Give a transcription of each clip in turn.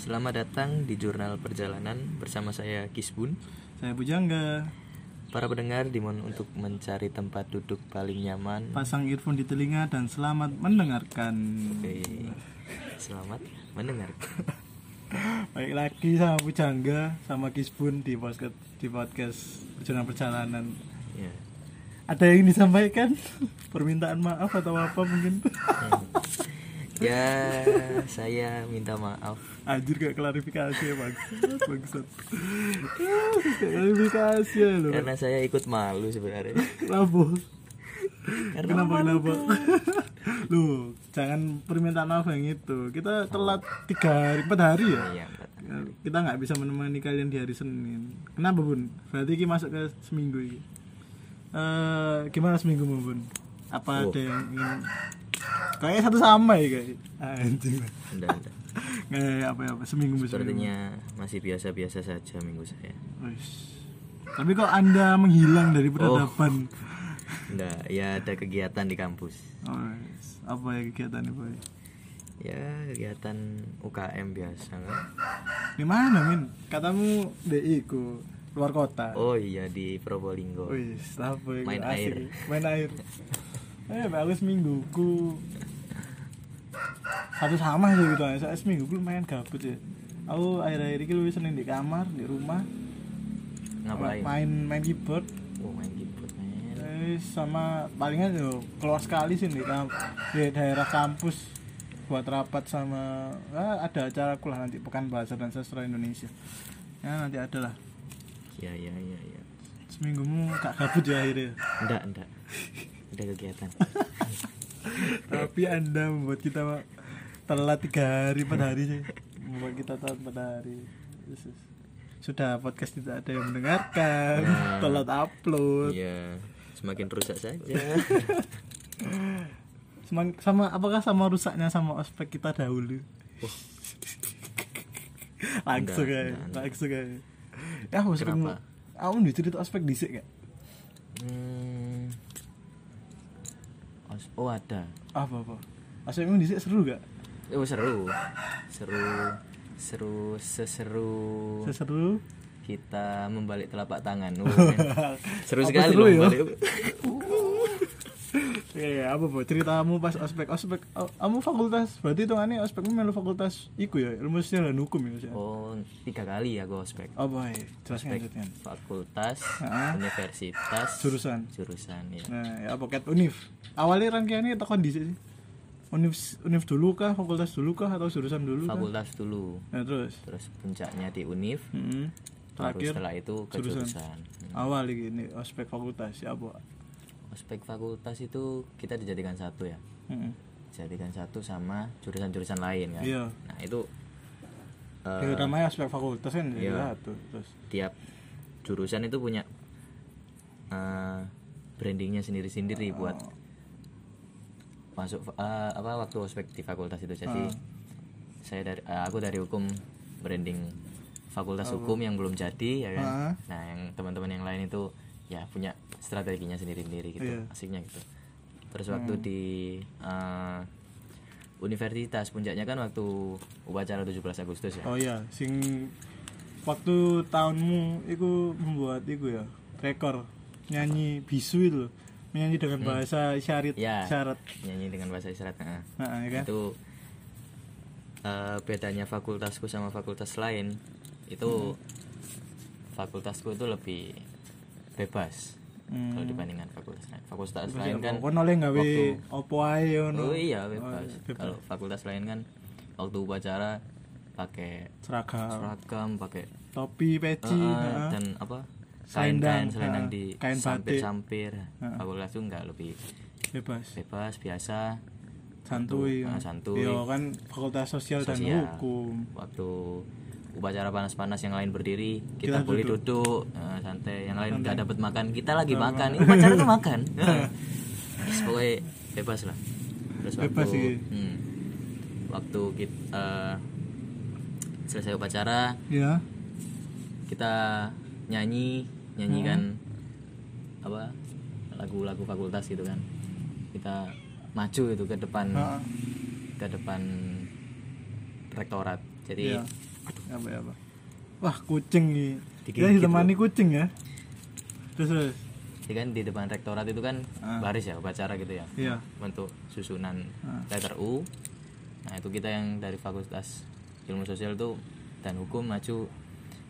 Selamat datang di Jurnal Perjalanan bersama saya Kisbun. Saya Bujangga. Para pendengar dimohon untuk mencari tempat duduk paling nyaman. Pasang earphone di telinga dan selamat mendengarkan. Oke. Selamat mendengar. Baik lagi sama Bujangga sama Kisbun di podcast di podcast perjalanan perjalanan. Ya. Ada yang disampaikan? Permintaan maaf atau apa mungkin? Ya, saya minta maaf. Anjir gak klarifikasi ya bang Bangsat klarifikasi ya loh Karena saya ikut malu sebenarnya. Kenapa? Karena Kenapa kenapa? Loh, jangan permintaan maaf yang itu. Kita telat tiga hari, empat hari ya. Iya, Mbak. Kita nggak bisa menemani kalian di hari Senin. Kenapa bun? Berarti kita masuk ke seminggu ini. Eh, gimana seminggu bun? Apa Oh. ada yang ingin? Kayaknya satu sama ya kayak. Anjing. Enggak, enggak. Nggak apa apa seminggu seminggu. Sepertinya masih biasa-biasa saja minggu saya. Wis. Tapi kok anda menghilang dari peradaban? Enggak, ya ada kegiatan di kampus. Oh, wis. apa ya kegiatan boy? Ya, kegiatan UKM biasa kan. Di mana min? Katamu DI ku luar kota. Oh iya di Probolinggo. Wis, apa ya? Main Asik. air. Main air. Eh, bagus mingguku. Satu sama sih gitu. Saya seminggu gue main gabut ya. Aku akhir-akhir ini lebih seneng di kamar, di rumah. Ngapain? Main main keyboard. Oh, main keyboard. Eh, sama palingan yo keluar sekali sih di, di daerah kampus buat rapat sama ah, ada acara kulah nanti pekan bahasa dan sastra Indonesia ya nanti ada lah Iya, iya, iya, iya. seminggumu gak gabut ya akhirnya Enggak, enggak. Ada kegiatan. tapi anda membuat kita telat tiga hari empat hari sih membuat kita telat empat hari sudah podcast tidak ada yang mendengarkan Nah. telat upload Iya, semakin rusak saja. Semang- sama apakah sama rusaknya sama ospek kita dahulu langsung ya enggak, enggak. langsung ya ya ospek Kenapa? aku udah cerita ospek dhisik gak Hmm. Oh, ada. apa apa ospekmu dhisik seru gak Oh, seru. Seru. Seru seseru seseru kita membalik telapak tangan. Oh, seru Apa sekali seru loh ya? membalik. Iya, apa bu? Ceritamu pas ospek, ospek, oh, kamu fakultas, berarti hitungannya ospekmu melu fakultas iku ya, ilmu sosial dan hukum ya? Mas? Oh, tiga kali ya gue ospek. Ya? Jelaskan Ospek lanjutkan. fakultas, Ah. universitas, Jurusan. jurusan ya. Nah, ya pocket univ. Awalnya rangkaiannya kita kondisi sih. Univ, univ dulu kah, fakultas dulu kah, atau jurusan dulu? kah? Fakultas dulu. Nah, terus. Terus puncaknya di Univ, Mm-mm. baru Terakhir setelah itu ke jurusan. jurusan. Hmm. awal ini ospek fakultas ya apa? Ospek fakultas itu kita dijadikan satu ya. Mm-mm. Dijadikan satu sama jurusan-jurusan lain kan. Iya. Nah, itu eh, Ya, namanya ospek fakultas kan iya. ya satu. Terus. tiap jurusan itu punya eh, brandingnya sendiri-sendiri buat masuk eh, apa waktu ospek di fakultas itu jadi Ah. saya dari eh, aku dari hukum branding fakultas hukum yang belum jadi ya kan Ah. nah yang teman-teman yang lain itu ya punya strateginya sendiri-sendiri gitu Iya. asiknya gitu terus waktu di eh, universitas puncaknya kan waktu upacara 17 Agustus ya Oh iya, sing waktu tahunmu itu membuat itu ya rekor nyanyi bisu itu loh. nyanyi dengan bahasa isyarat Hmm. Ya. syarat nyanyi dengan bahasa isyarat nah. nah, ya kan itu eh, bedanya fakultasku sama fakultas lain itu fakultasku itu lebih bebas Hmm. kalau dibandingkan fakultas lain fakultas lain kan kan oleh waktu- opo ae ngono oh iya bebas Oh, bebas. kalau fakultas lain kan waktu upacara pakai seragam seragam pakai topi peci eh, heeh. dan apa Selendang, selendang eh, di kain batik. sampir-sampir Heeh. fakultas itu enggak lebih bebas bebas biasa santuy Ah, ya. santuy. Iya, kan fakultas sosial, dan Sosial. hukum waktu upacara panas-panas yang lain berdiri Kita kita, boleh duduk. duduk, eh, santai. Yang lain nggak dapat makan kita lagi makan. Ini upacara tuh makan. Yes, pokoknya bebas lah. Terus waktu Bebas sih. hmm, waktu kita selesai upacara ya. kita nyanyi nyanyi kan apa lagu-lagu fakultas gitu kan. Kita maju itu ke depan ke depan rektorat. Jadi Apa ya apa wah kucing nih dia ditemani kucing ya? Terus terus. Jadi kan di depan rektorat itu kan Ah. baris ya upacara gitu ya. Iya. Bentuk susunan Ah. letter U. Nah itu kita yang dari fakultas ilmu sosial tuh dan hukum maju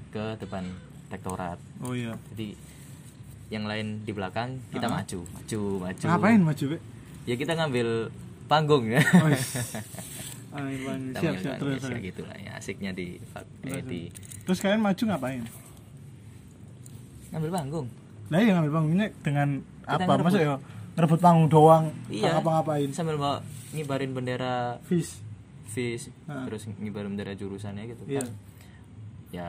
ke depan rektorat. Oh iya. Jadi yang lain di belakang kita Ah. maju maju maju. Ngapain maju Be? ya kita ngambil panggung ya. Oh, iya. Ah, iya, Bang. Kita siap siap terus gitu lah ya asiknya di eh, Terus, di terus. Kalian maju ngapain? Ngambil panggung. Nah iya ngambil panggungnya dengan Kita apa? ngerebut. maksudnya ya ngerebut panggung doang iya. apa ngapain sambil bawa ngibarin bendera fish FIS. Ah. terus ngibarin bendera jurusannya gitu. Iya. kan ya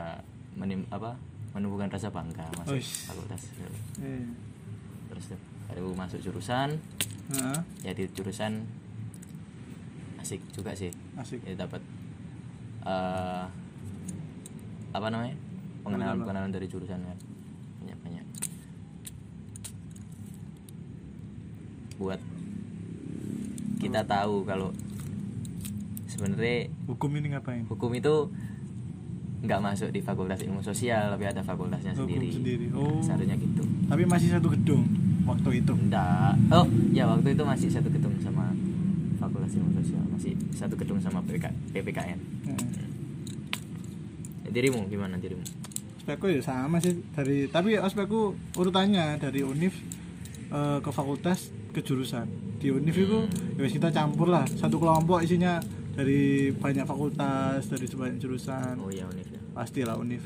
menim apa menumbuhkan rasa bangga masuk Uish. fakultas. Eh. terus baru masuk jurusan. Nah, ya di jurusan asik juga sih. Asik. Ya dapat eh apa namanya? Pengenalan pengenalan. dari jurusan kan. Banyak banyak. Buat kita tahu kalau sebenarnya hukum ini ngapain? hukum itu nggak masuk di fakultas ilmu sosial tapi ada fakultasnya Hukum sendiri, sendiri. Oh. seharusnya gitu. Tapi masih satu gedung waktu itu? Enggak oh ya waktu itu masih satu gedung sama fakultas ilmu sosial. Masih satu gedung sama PPK, PPKN Heeh. Ya, dirimu gimana dirimu? Ospekku ya sama sih dari tapi ospekku urutannya dari univ eh, ke fakultas ke jurusan. Di univ itu ya wis kita campur lah. Satu kelompok isinya dari banyak fakultas dari sebanyak jurusan. Oh iya univ ya. Pastilah univ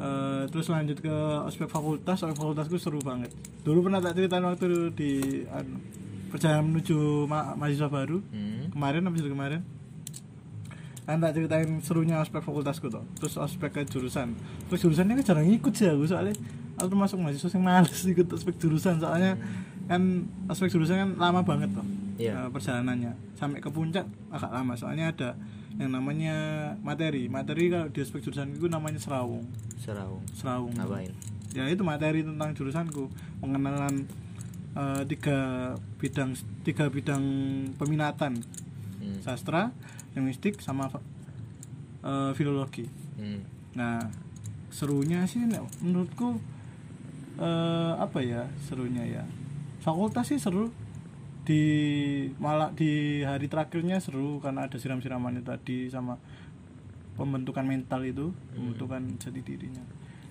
Eh, terus lanjut ke ospek fakultas ospek fakultasku seru banget. Dulu pernah tak ceritain waktu di anu, perjalanan menuju ma- mahasiswa baru. Hmm. kemarin habis itu kemarin? Kan tak ceritain serunya ospek fakultasku tuh terus ospek ke jurusan. Terus jurusannya kan jarang ikut sih aku soalnya aku termasuk mahasiswa yang males ikut ospek jurusan. Soalnya kan ospek jurusan kan lama banget tuh Iya. eh, perjalanannya. Sampai ke puncak agak lama soalnya ada yang namanya materi. Materi kalau di ospek jurusan itu namanya serawung. Serawung. Serawung. Ngapain? Ya itu materi tentang jurusanku. Pengenalan eh, tiga bidang tiga bidang peminatan. Hmm. sastra linguistik sama eh, filologi. Hmm. nah serunya sih menurutku eh, apa ya serunya ya? Fakultas sih seru. Di malah di hari terakhirnya seru karena ada siram-siramannya tadi sama pembentukan mental itu pembentukan jati dirinya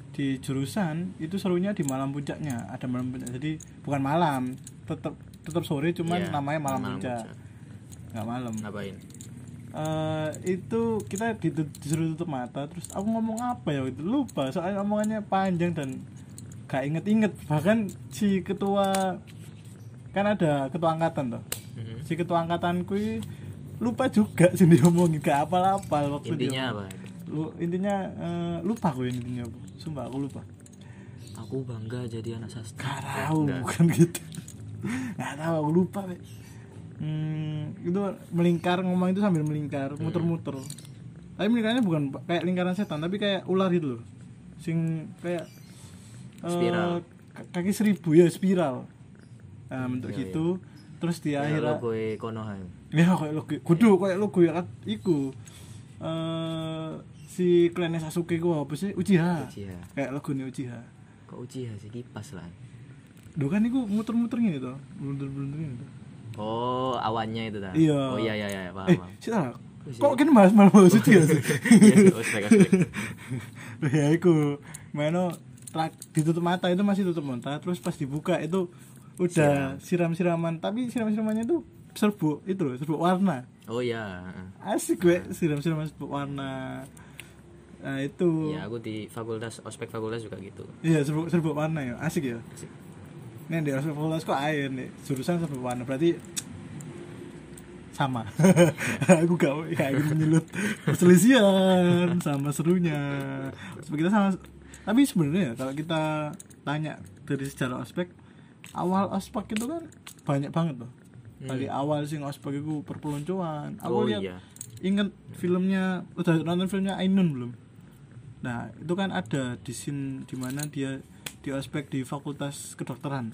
di jurusan itu serunya di malam puncaknya ada malam puncak. Jadi bukan malam tetap tetap sore cuman Iya, namanya malam, malam puncak. nggak malam. Ngapain? Eh, itu kita disuruh tutup mata terus aku ngomong apa ya itu? Lupa soalnya omongannya panjang dan gak inget-inget. Bahkan si ketua kan ada ketua angkatan tuh Mhm. si ketua angkatanku ini lupa juga sih dia ngomongin gak apal-apal waktu dia intinya ngomong. apa? Lu, intinya eh, lupa aku intinya apa sumpah aku lupa. Aku bangga jadi anak sastra. Gak tahu Enggak. bukan gitu. Gak tahu aku lupa Be. hmm, itu melingkar ngomong itu sambil melingkar Hmm. muter-muter. Tapi melingkarnya bukan kayak lingkaran setan tapi kayak ular gitu loh. Sing kayak eh, Spiral. k- kaki seribu ya spiral. Nah bentuk iya, gitu. terus di ya, akhir logo Konoha. Ya kayak logo kudu kayak logo ya kan iku. Eh si klan Sasuke ku apa sih? Uchiha. Uchiha. Kayak logo nih Uchiha. Kok Uchiha sih? Kipas lah. Duh kan iku muter-muter gini tuh blunder-blunder gini tuh oh awannya itu dah Iya. oh iya iya iya paham eh Wis, kok iya. gini mas malah mau suci ya sih? Iya, ospek ospek ya iku. Trak- ditutup mata itu masih tutup mata terus pas dibuka itu udah siram-siraman. Tapi siram-siramannya tuh serbuk itu loh serbuk warna. Oh iya asik gue siram-siraman serbuk warna nah itu. Ya aku di fakultas ospek fakultas juga gitu. Iya serbuk serbuk warna ya. Asik ya? Asik. Nih di ospek fakultas kok air nih? Jurusan serbuk warna berarti sama. Aku gak ingin menyulut. Perselisihan sama serunya. Ospek kita sama. Tapi sebenarnya kalau kita tanya dari sejarah ospek awal ospek itu kan banyak banget loh. Dari awal sih ospek itu perpeloncoan aku oh lihat iya. inget filmnya udah nonton filmnya Ainun belum nah itu kan ada di scene di mana dia di ospek di fakultas kedokteran.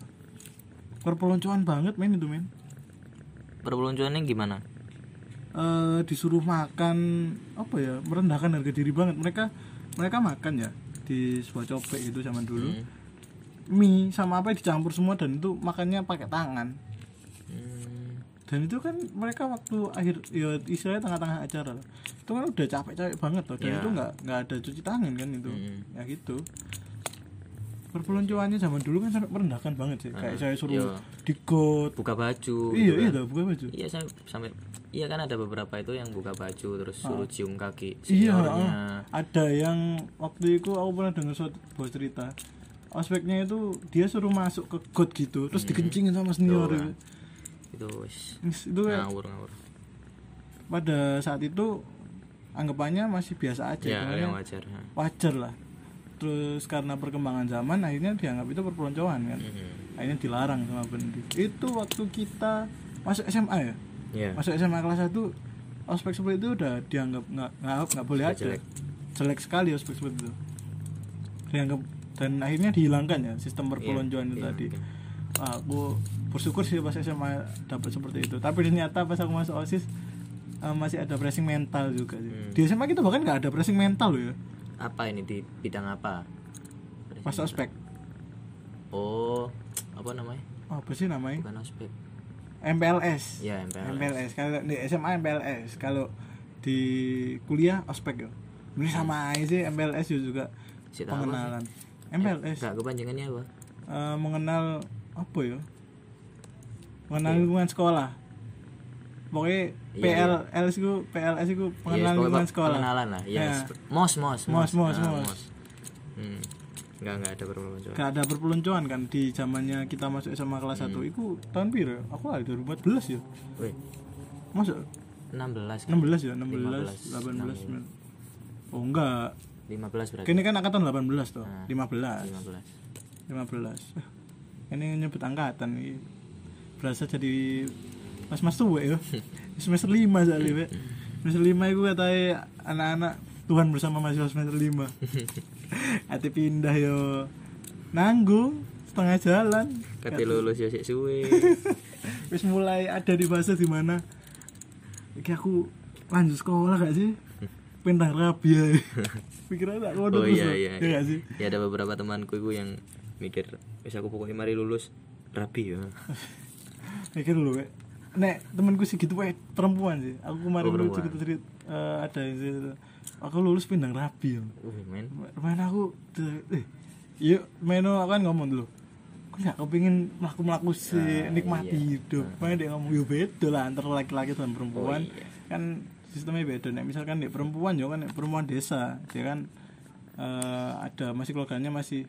Perpeloncoan banget men itu men. Perpeloncoannya gimana? Eh, disuruh makan apa ya merendahkan harga diri banget. Mereka mereka makan ya di sebuah copek itu zaman dulu. Hmm. mie sama apa dicampur semua dan itu makannya pakai tangan. Dan itu kan mereka waktu akhir ya istilahnya tengah-tengah acara itu kan udah capek-capek banget loh dan Ya. itu nggak nggak ada cuci tangan kan itu Mm-mm. ya gitu perpeloncoannya zaman dulu kan sangat merendahkan banget sih kayak Ah, saya suruh iya. digot buka baju iya gitu iya kan. dah, buka baju iya saya sampai iya kan ada beberapa itu yang buka baju terus suruh cium kaki iya seniornya ah. ada yang waktu itu aku pernah dengar suatu sebuah cerita ospeknya itu dia suruh masuk ke got gitu terus dikencingin sama senior Tuh, gitu. Itu wis itu ngawur ngawur. Pada saat itu anggapannya masih biasa aja ya yang wajar wajar lah. Terus karena perkembangan zaman akhirnya dianggap itu perpeloncoan kan? Mhm. akhirnya dilarang sama pendidik itu waktu kita masuk SMA ya? Iya. masuk SMA kelas 1 ospek seperti itu udah dianggap nggak nggak nggak boleh ada. jelek. jelek sekali ospek seperti itu. Dianggap dan akhirnya dihilangkan ya sistem perpeloncoan itu Iya, tadi. oke. Wah, aku bersyukur sih pas SMA dapat seperti itu. Tapi ternyata pas aku masuk osis eh, masih ada pressing mental juga sih. Hmm. di SMA kita bahkan nggak ada pressing mental loh ya. Apa ini? Di bidang apa? Pas ospek. oh apa namanya? Apa sih namanya? Bukan ospek. MPLS ya MPLS MPLS kalau di SMA MPLS kalau di kuliah ospek ya. Ini sama aja sih MPLS juga. Si tahu apa pengenalan. MPLS gak kepanjangannya apa? Eh, mengenal apa ya mengenal Iya. lingkungan sekolah pokoknya Iya, PLS itu PLS itu Iya, pengenalan lingkungan sekolah pengenalan lah ya Ya. sep- mos mos Mos, mos, Ah, mos. Hmm. nggak nggak ada perpeloncoan gak ada perpeloncoan kan di zamannya kita masuk SMA kelas 1 Hmm. itu tahun biru aku lah 2014 ya Wih, masuk 16 kan 16 ya 16 15, 18 oh enggak 15 berarti Kini kan angkatan 18 tuh, Nah. 15. 15 15. Eh, Ini nyebut angkatan ini. Berasa jadi Mas Mas tuh ya. semester 5 soalnya. Semester 5 itu katanya anak-anak Tuhan bersama mahasiswa semester 5. Ati pindah yo. Nanggung setengah jalan. kati lulus ya sik suwe Wis mulai ada di fase di mana iki aku lanjut sekolah gak sih? Pindah rabi ya. Pikiran tak oh ngono terus iya iya Iya gak sih? ya ada beberapa temanku itu yang mikir wis aku pokoknya mari lulus rapi ya mikir dulu kayak nek temanku sih gitu wae perempuan sih. Aku kemarin Oh, dulu perempuan. cerita cerita eh, ada yang cerita aku lulus pindang rapi ya uh men. Main aku eh yuk meno aku kan ngomong dulu. Aku nggak kepingin melaku melaku sih Ah, nikmati iya. hidup. Makanya dia ngomong yuk beda lah antara laki-laki dan perempuan. Oh, iya. kan sistemnya beda. Nek misalkan nek perempuan ya kan nek perempuan desa dia kan eh, ada masih keluarganya masih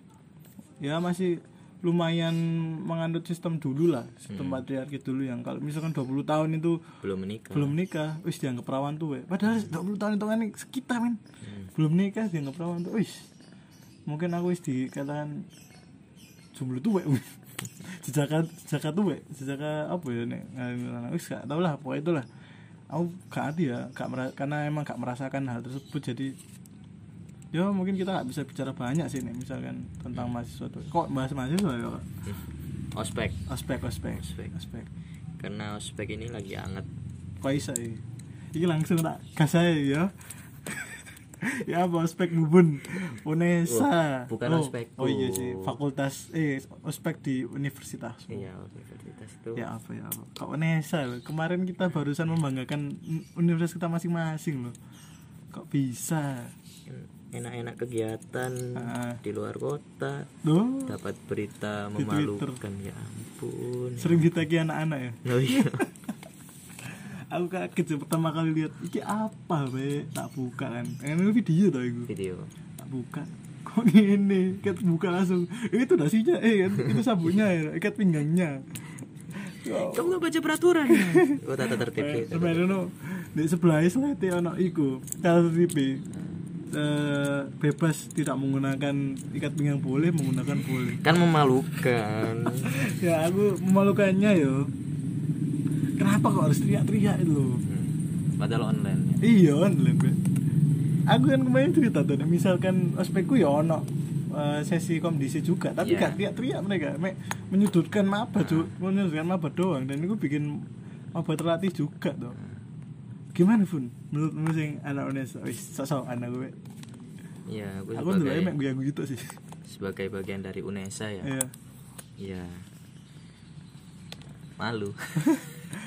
ya masih lumayan menganut sistem dulu lah sistem Hmm. patriarki dulu yang kalau misalkan 20 tahun itu belum menikah belum nikah wis dianggap perawan tuh we. padahal 20 tahun itu kan sekitar men Hmm. belum nikah dianggap perawan tuh wis mungkin aku wis dikatakan jomblo tuh we. sejaka sejaka tuh we. sejaka apa ya nek ngalir- wis gak tau lah pokoknya itulah aku gak hati ya gak karena emang gak merasakan hal tersebut jadi ya mungkin kita gak bisa bicara banyak sih nih misalkan tentang mahasiswa tuh. Kok bahas mahasiswa ya ospek. Ospek ospek. Ospek. ospek. Karena ospek ini lagi anget kok bisa ya? Ini langsung tak gas aja ya. Ya apa ospek ngubun? Unesa. Oh, bukan oh, ospekku. oh iya sih fakultas eh ospek di universitas. Iya universitas itu. Ya apa ya apa. Kok Unesa? Loh kemarin kita barusan membanggakan universitas kita masing-masing loh. Kok bisa enak-enak kegiatan Ah. di luar kota Duh, dapat berita Di memalukan ya ampun. Sering ditagi anak-anak ya? Oh iya. Aku kaget pertama kali lihat iki apa be tak buka kan. Ini video tau itu video. Tak buka. Kok gini ikat buka langsung. Eh, itu nasinya eh kan? Itu sabunnya ya? Ikat pinggangnya. Kamu gak baca peraturan? Oh tata tertib Eh, gitu. sebenarnya no di sebelah selete ono iku cara TV eh, bebas tidak menggunakan ikat pinggang boleh menggunakan boleh. Kan memalukan. Ya aku memalukannya yo. Kenapa kok harus teriak-teriak itu loh? Hmm. padahal online ya. iya online Be. aku kan kemarin cerita tuh misalkan ospekku ya ono eh, sesi kondisi juga tapi Iya. gak teriak-teriak mereka. Mek, menyudutkan maba cu menyudutkan maba doang dan itu bikin maba terlatih juga tuh gimana pun menurutmu sing anak Unesa wis sosok anak gue ya aku aku dulu mek gue gitu sih. sebagai bagian dari UNESA ya. Iya. Ya malu.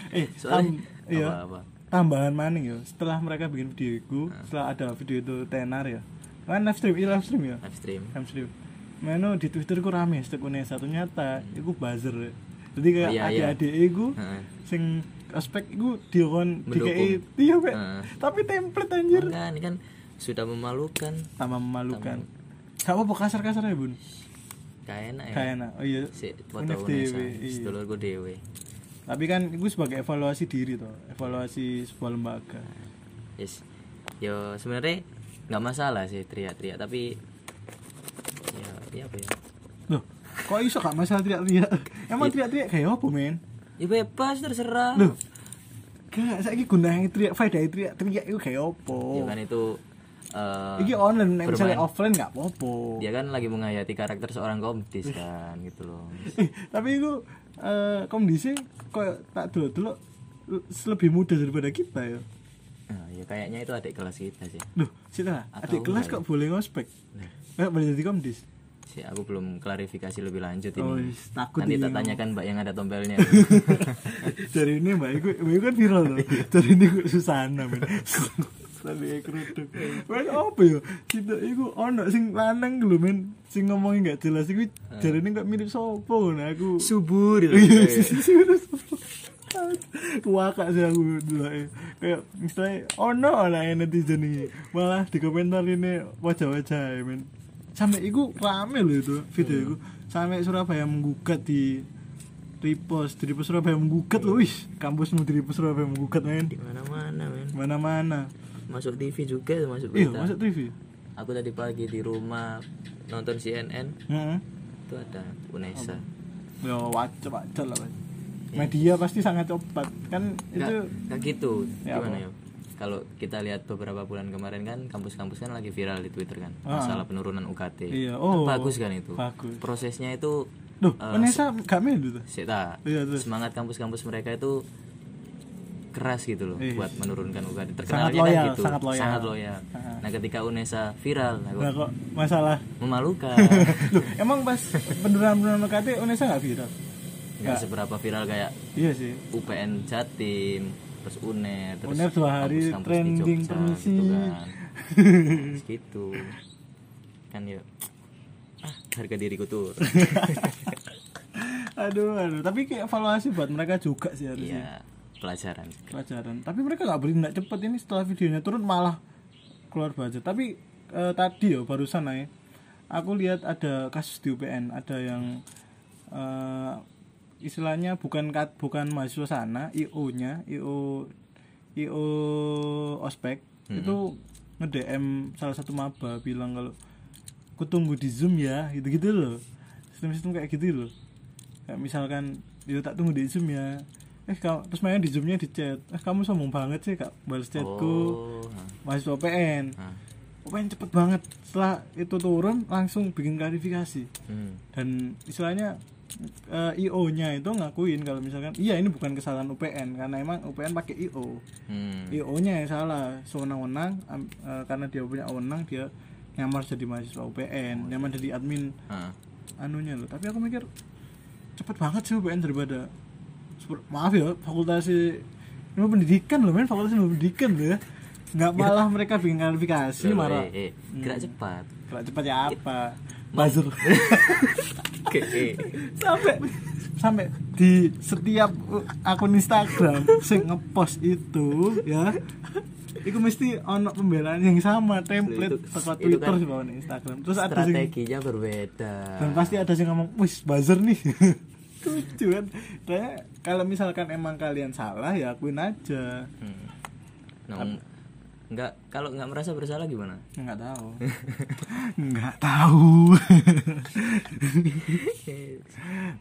Eh soalnya tam- iya. apa apa? Tambahan maning ya. Setelah mereka bikin video itu setelah ada video itu tenar ya. Kan live stream iya live stream ya? Live stream. Live stream. Meno di Twitter ku rame setiap Unesa. Ternyata iku buzzer ya. jadi kayak Oh, iya, iya. adik-adik iku Heeh. sing aspek diokon Mendukung. dikei iya Pak. Heeh. tapi template anjir. Enggak, ini kan sudah memalukan. Tambah memalukan. Gak apa kasar-kasar ya bun? Kayak enak ya. Kayak enak. Oh iya. Si foto dewe, iya. sedulurku dewe tapi kan itu sebagai evaluasi diri toh evaluasi sebuah lembaga. Yes. Yo sebenarnya nggak masalah sih teriak-teriak tapi ya ya apa ya? Loh kok iso gak masalah teriak-teriak? Emang teriak-teriak kayak apa men ya bebas terserah loh gak saya gunanya teriak faedah teriak teriak itu kayak apa ya kan itu eh, Iki online, nek misalnya bermain- offline gak apa-apa. dia kan lagi menghayati karakter seorang komdis kan gitu loh Eh, tapi itu eh kondisi kok tak dulu dulu lebih muda daripada kita ya. nah, ya kayaknya itu adik kelas kita sih Loh, sita Atau adik kelas kok boleh ngospek? Nah, Kayak boleh jadi komdis. Sih aku belum klarifikasi lebih lanjut Oh, ini is, takut nanti tak ngomong. tanyakan mbak yang ada tompelnya Dari ini mbak, itu, mbak kan viral loh. Dari ini kok Susana men. Tadi kerudung. Men apa ya? Kita itu ono sing lanang lho men, sing ngomongnya gak jelas iku jare ini kok mirip sopo nah aku. subur Iya sih sih sih udah Waka sih aku dulu Kayak misalnya Oh no lah yang netizen ini Malah di komentar ini Wajah-wajah ya men Sampai itu rame loh itu Video itu Sampai Surabaya menggugat di Repost Di repost Surabaya menggugat loh Wih kampusmu di repost Surabaya menggugat men. Di mana mana men. Mana-mana. Masuk TV juga masuk Iya berita. masuk TV aku tadi pagi di rumah nonton CNN Heeh. itu ada UNESA. Ya wajah wajah lah. Media pasti sangat cepat. Kan itu nggak nggak gitu. Ya, gimana ya kalau kita lihat beberapa bulan kemarin kan kampus-kampus kan lagi viral di Twitter kan Ah. masalah penurunan UKT Iya, Kan oh. bagus kan itu Bagus. prosesnya itu Duh, eh, Vanessa gak main tuh sih tak Iya, terus. semangat kampus-kampus mereka itu keras gitu loh Ih. buat menurunkan UKT Sangat terkenalnya loyal, kan gitu sangat loyal. sangat loyal. Ah. nah ketika UNESA viral nah, kok Nah kok masalah memalukan Loh, emang pas penurunan UKT Unesa gak viral? nggak seberapa viral kayak Iya sih UPN Jatim terus UNER terus UNER dua hari kampus-kampus di trending Jogja, permisi. gitu kan. Terus gitu. Kan ya ah harga diriku tuh Aduh, aduh. Tapi kayak evaluasi buat mereka juga sih harusnya. Iya pelajaran Pelajaran. Tapi mereka gak bertindak cepet ini setelah videonya turun malah keluar budget. Tapi eh, tadi ya barusan aja Aku lihat ada kasus di UPN Ada yang eh, istilahnya bukan kat, bukan mahasiswa sana IO nya IO IO ospek itu nge-DM salah satu maba bilang kalau aku tunggu di zoom ya gitu gitu loh. Sistem-sistem kayak gitu loh. Kayak misalkan yo tak tunggu di zoom ya. Eh kamu terus mainnya di zoomnya di chat. Eh kamu sombong banget sih kak balas chatku. Oh mahasiswa PN. PN cepet banget? Setelah itu turun langsung bikin klarifikasi. Hmm. dan istilahnya IO nya itu ngakuin kalau misalkan iya ini bukan kesalahan UPN karena emang UPN pakai IO Hmm. IO nya yang salah sewenang-wenang eh, karena dia punya wewenang dia nyamar jadi mahasiswa UPN nyamar jadi admin. Ah. anunya loh tapi aku mikir cepet banget sih UPN daripada maaf ya fakultas ilmu pendidikan loh men fakultas ilmu pendidikan loh ya. Nggak malah mereka bikin klarifikasi Loh, marah. eh, eh, gerak cepat. Kalau cepat ya apa buzzer. Oke, sampai sampai di setiap akun Instagram sing ngepost itu ya itu mesti ono pembelaan yang sama template teko Twitter kan bawaan Instagram. Terus ada sing strateginya berbeda. Dan pasti ada yang ngomong wis buzzer nih. Lucu kan? Kayak kalau misalkan emang kalian salah ya akuin aja. Hmm. nah, nggak kalau nggak merasa bersalah gimana? Nggak tahu. Nggak tahu.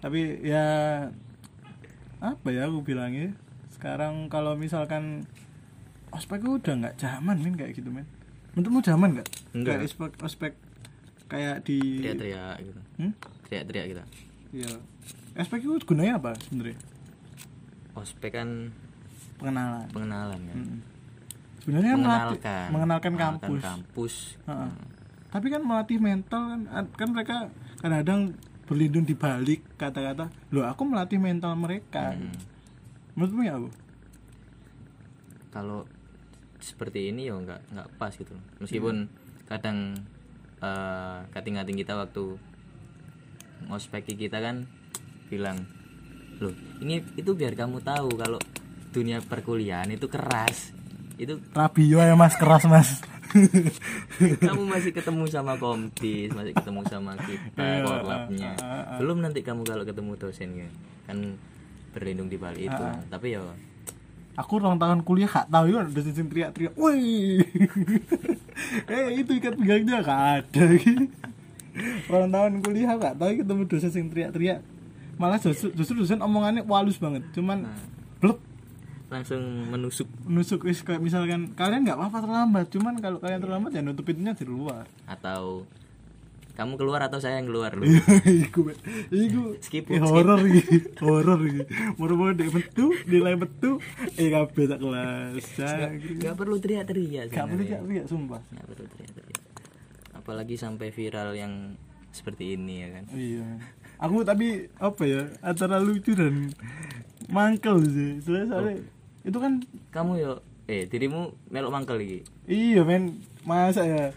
Tapi ya apa ya aku bilangnya sekarang kalau misalkan ospek itu udah nggak zaman men kayak gitu men menurutmu zaman nggak? Enggak. kayak ospek ospek kayak di teriak-teriak gitu. Hmm? teriak-teriak kita Iya. ospek itu gunanya apa sebenarnya? Ospek kan pengenalan. pengenalan kan. Mm. Sebenarnya kan melatih- mengenalkan mengenalkan kampus kampus. Heeh. tapi kan melatih mental kan kan mereka kadang-kadang berlindung di balik kata-kata loh aku melatih mental mereka Hmm. menurutmu ya aku kalau seperti ini ya nggak nggak pas gitu loh. meskipun kadang eh kating-kating kita waktu ngospeki kita kan bilang loh ini itu biar kamu tahu kalau dunia perkuliahan itu keras itu Rabio ya mas. Keras mas. Kamu masih ketemu sama komdis masih ketemu sama kita Iya, korlapnya. Ah, ah, ah. belum nanti kamu kalau ketemu dosen kan berlindung di balik itu. Tapi ya aku ulang tahun kuliah gak tahu itu udah sing teriak-teriak woi. Eh itu ikat pinggangnya gak ada. Ulang tahun kuliah gak tahu ketemu dosen sing teriak-teriak. Malah justru, justru dosen omongannya walus banget. Cuman Nah. Langsung menusuk. Nusuk wis kayak misalkan kalian nggak apa-apa terlambat cuman kalau kalian terlambat ya nutup pintunya di luar. Atau kamu keluar atau saya yang keluar? Lu iku iku. Skip, skip. horor iki horor iki. Moro-moro dek metu nilai metu eh kabeh tak kelas. Nggak nggak perlu teriak-teriak gak perlu perlu sumpah. Nggak perlu teriak-teriak. Apalagi sampai viral yang seperti ini ya kan? Iya. Aku tapi apa ya antara lucu dan mangkel sih. Soalnya, soalnya itu kan kamu yo eh dirimu melok mangkel iki. Iya men. Masa ya?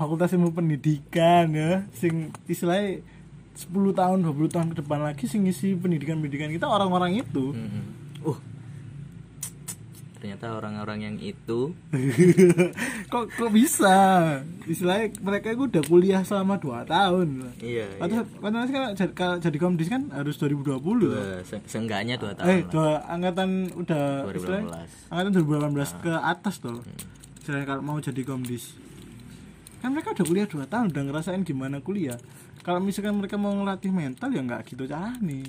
Fakultas ilmu pendidikan ya. Sing istilahnya 10 tahun 20 tahun ke depan lagi sing ngisi pendidikan-pendidikan kita orang-orang itu. Mm-mm. uh ternyata orang-orang yang itu kok kok bisa istilahnya mereka itu udah kuliah selama 2 tahun iya, Atau kan kan jadi, kalau jadi komdis kan harus 2020 loh. Dua, se- seenggaknya dua tahun Eh, dua angkatan udah 2018. istilahnya, angkatan 2018 ke atas tuh. Istilahnya kalau mau jadi komdis. Kan mereka udah kuliah 2 tahun, udah ngerasain gimana kuliah. Kalau misalkan mereka mau ngelatih mental ya nggak gitu cara nih.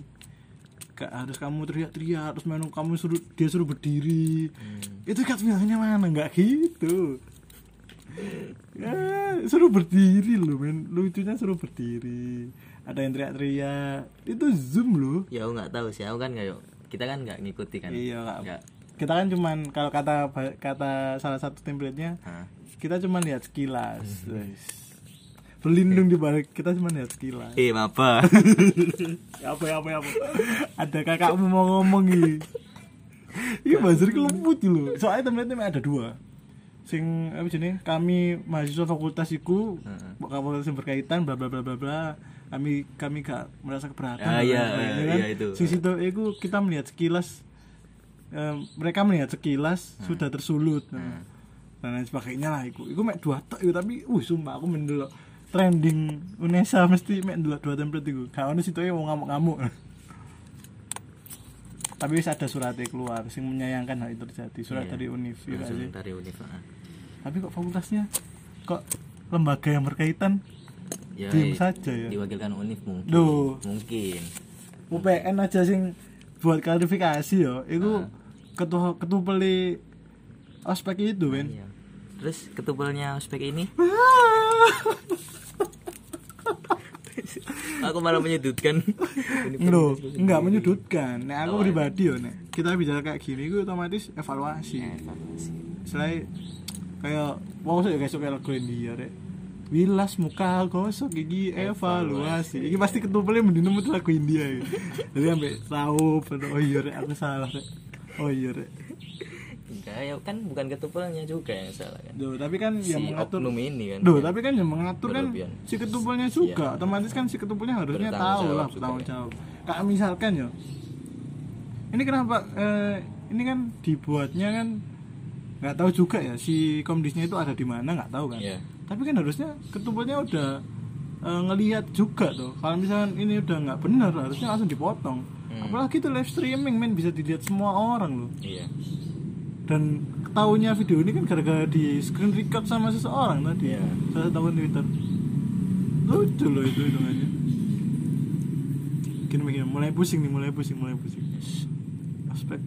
Gak harus kamu teriak-teriak, harus menung kamu suruh dia suruh berdiri. Hmm. Itu kan bilangnya mana? Nggak gitu. ya, suruh berdiri loh men. Lucunya suruh berdiri. Ada yang teriak-teriak. Itu zoom loh. Ya aku nggak tahu sih. Aku kan nggak kita kan nggak ngikuti kan. Iya, nggak. Kita kan cuman kalau kata kata salah satu template-nya Hah? kita cuma lihat sekilas. Wes. Berlindung di balik kita cuma lihat sekilas eh apa? Ya apa ya apa ya apa? Ada kakakmu mau ngomong ini. Ini buzzer kelembut loh. Soalnya template-nya ada dua. Sing apa jenis? Kami mahasiswa fakultas iku Heeh. fakultas yang berkaitan bla bla bla bla bla. Kami kami gak merasa keberatan Ah, iya, iya, kan? iya, itu. sing situ iku kita melihat sekilas mereka melihat sekilas sudah tersulut. Nah, dan lain sebagainya lah iku. Iku mek dua tok iku tapi uh sumpah aku mendelok trending Unesa mesti mek ndelok dua template gak ono situ wong ngamuk-ngamuk tapi wis ada suratnya keluar sing menyayangkan hal itu terjadi surat Iya. dari ya langsung sih? dari univ ah. tapi kok fakultasnya kok lembaga yang berkaitan ya Diem saja ya. diwakilkan univ mungkin Duh. mungkin UPN aja sing buat klarifikasi yo itu Ah. ketua ketua peli ospek itu kan Iya. terus ketupelnya ospek ini aku malah menyudutkan Ini podcast- enggak menyudutkan. Nek aku Oh, pribadi yo nek kita bicara kayak gini itu otomatis evaluasi. Ya, evaluasi. Selain kayak mau saya kayak kayak lagu India rek. Wilas muka gosok gigi evaluasi. Iki pasti ketupelnya mendino muter lagu India. ya. Jadi ambek tahu oh iya rek aku salah rek. Oh iya rek. Enggak ya kan bukan ketupelnya juga yang salah kan Duh, tapi kan si yang mengatur ini kan Duh, tapi kan yang mengatur kan Berlebihan. si ketupelnya juga. Iya. Otomatis kan si ketupelnya harusnya tahu jawab lah juga, bertanggung ya. jawab. Kayak misalkan ya. Ini kenapa eh, ini kan dibuatnya kan nggak tahu juga ya si komdisnya itu ada di mana nggak tahu kan. Iya. Tapi kan harusnya ketupelnya udah eh, ngelihat juga tuh. Kalau misalkan ini udah nggak benar harusnya langsung dipotong. Hmm. Apalagi itu live streaming men bisa dilihat semua orang loh iya dan ketahuinya video ini kan gara-gara di screen record sama seseorang tadi. Iya. salah satu akun Twitter. Lucu loh itu hitungannya. Gini begini mulai pusing nih mulai pusing mulai pusing. Aspek.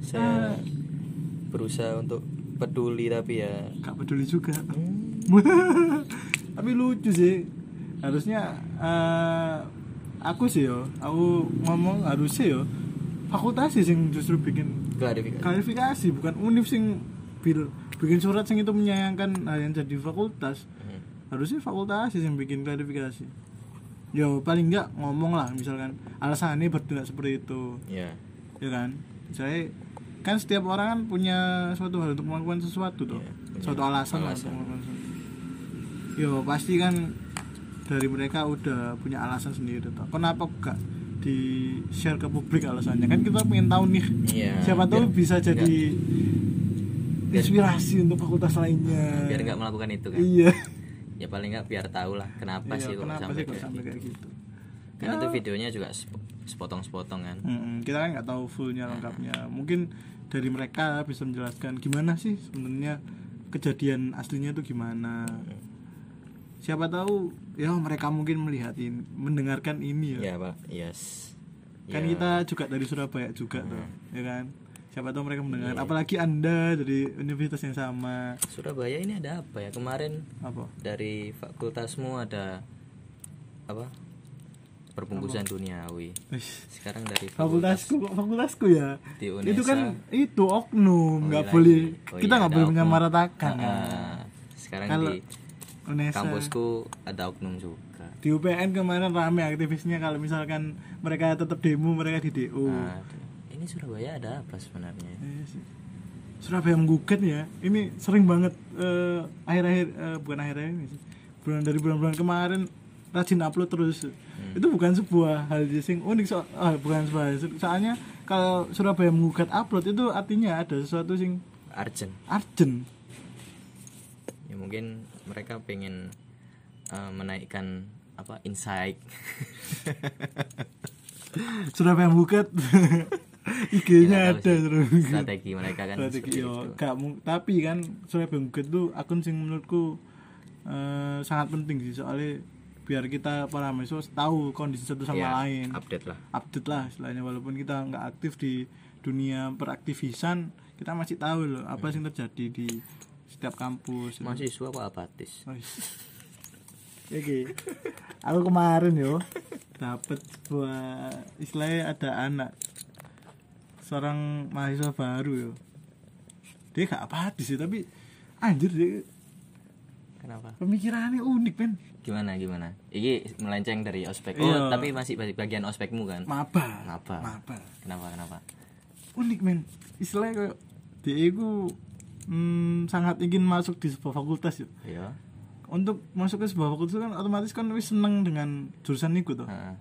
Saya Ah. berusaha untuk peduli tapi ya. Gak peduli juga. Hmm, tapi lucu sih. Harusnya eh, aku sih yo aku ngomong harusnya yo fakultas sih justru bikin klarifikasi. Klarifikasi bukan univ sing bil bikin surat sing itu menyayangkan hal yang jadi fakultas. Hmm. harusnya fakultas sih yang bikin klarifikasi. Yo paling enggak ngomong lah misalkan alasannya bertindak seperti itu. Ya ya kan? Saya kan setiap orang kan punya suatu hal untuk melakukan sesuatu tuh. Punya suatu alasan, lah alasan. untuk melakukan sesuatu. yo pasti kan dari mereka udah punya alasan sendiri tuh. Kenapa gak di share ke publik alasannya. Kan kita pengen tahu nih Iya, siapa tahu biar- bisa jadi Biar- inspirasi untuk fakultas lainnya. Biar nggak melakukan itu kan? Iya. Ya paling nggak biar tahu lah kenapa Iya, sih kok sampai sih kayak sampai gitu. kayak gitu. Karena Ya. itu videonya juga sep- sepotong-sepotong kan? Mm-mm, kita kan nggak tahu fullnya lengkapnya. Mungkin dari mereka bisa menjelaskan gimana sih sebenarnya kejadian aslinya itu gimana siapa tahu ya mereka mungkin melihat ini mendengarkan ini ya. Ya pak. Yes. Kan Ya, kita juga dari Surabaya juga tuh ya kan? Siapa tahu mereka mendengar. Iya. apalagi anda dari universitas yang sama. Surabaya ini ada apa ya? Kemarin apa? dari fakultasmu ada apa? Perbungkusan duniawi. Sekarang dari fakultas fakultasku kok fakultasku ya? Di Unesa. itu kan itu oknum nggak lagi. boleh Oh kita iya, nggak ada boleh oknum. menyamaratakan. Ya. Ah, sekarang Kalau di Unesa kampusku ada oknum juga. Di UPN kemarin rame aktivisnya kalau misalkan mereka tetap demo mereka di DO Aduh, ini Surabaya ada apa sebenarnya? Iya. Surabaya menggugat ya. Ini sering banget eh, akhir-akhir eh, bukan akhir-akhir ini sih. Bulan dari bulan-bulan kemarin rajin upload terus. Itu bukan sebuah hal sing unik so ah, bukan sebuah soalnya kalau Surabaya menggugat upload itu artinya ada sesuatu sing Arjen urgent. Ya mungkin mereka pengen eh, menaikkan apa insight. Surabaya menggugat IG-nya Nggak tahu ada strategi mereka kan Strategi, yo, gak tapi kan Surabaya Menggugat itu akun sing menurutku eh, sangat penting sih. Soalnya biar kita para mahasiswa tahu kondisi satu sama Ya, lain. update lah. Update lah istilahnya. Walaupun kita nggak aktif di dunia peraktivisan kita masih tahu loh apa sih yang terjadi di setiap kampus mahasiswa kok apatis. Oke. Aku kemarin yo dapat sebuah istilahnya ada anak seorang mahasiswa baru yo. Dia gak apa sih tapi anjir dia kenapa pemikirannya unik men. gimana gimana ini melenceng dari ospek oh Iya. tapi masih bagi- bagian ospekmu kan Maba. Maba. Maba. kenapa kenapa Unik men. Istilahnya kayak dia itu hmm, sangat ingin masuk di sebuah fakultas yo. iya Untuk masuk ke sebuah fakultas kan otomatis kan wis seneng dengan jurusan itu tuh. Heeh.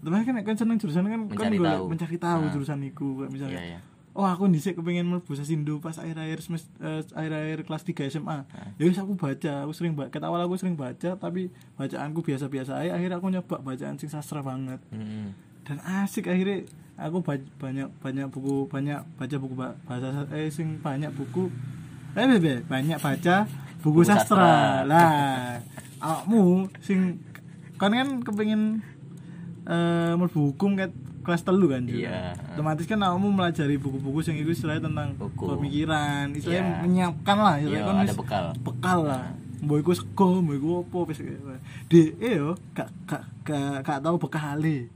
Kan kan seneng jurusan kan kan Mencari golek- tahu. mencari tahu Nah. jurusan iku kayak misalnya. iya iya Oh aku dhisik kepengin mlebu Sasindo pas akhir-akhir semest- eh, akhir-akhir kelas 3 SMA. Ya wis aku baca, aku sering baca. awal aku sering baca tapi bacaanku biasa-biasa aja. Akhirnya aku nyoba bacaan sing sastra banget. Mm-mm. Dan asik akhirnya aku ba- banyak banyak buku banyak baca buku ba- bahasa eh sing banyak buku eh be- be, banyak baca buku, Buku sastra. sastra. Lah, awakmu sing kan kan kepengin eh mlebu hukum ket kelas telu kan juga. Iya. Otomatis kan awakmu melajari buku-buku sing iku istilahnya tentang Hukum. pemikiran, istilahnya Iya. menyiapkan lah, istilahnya Iya, kan ada bekal. bekal lah. Mbok iku sego, mbok iku opo wis de yo gak gak gak gak tahu bekale.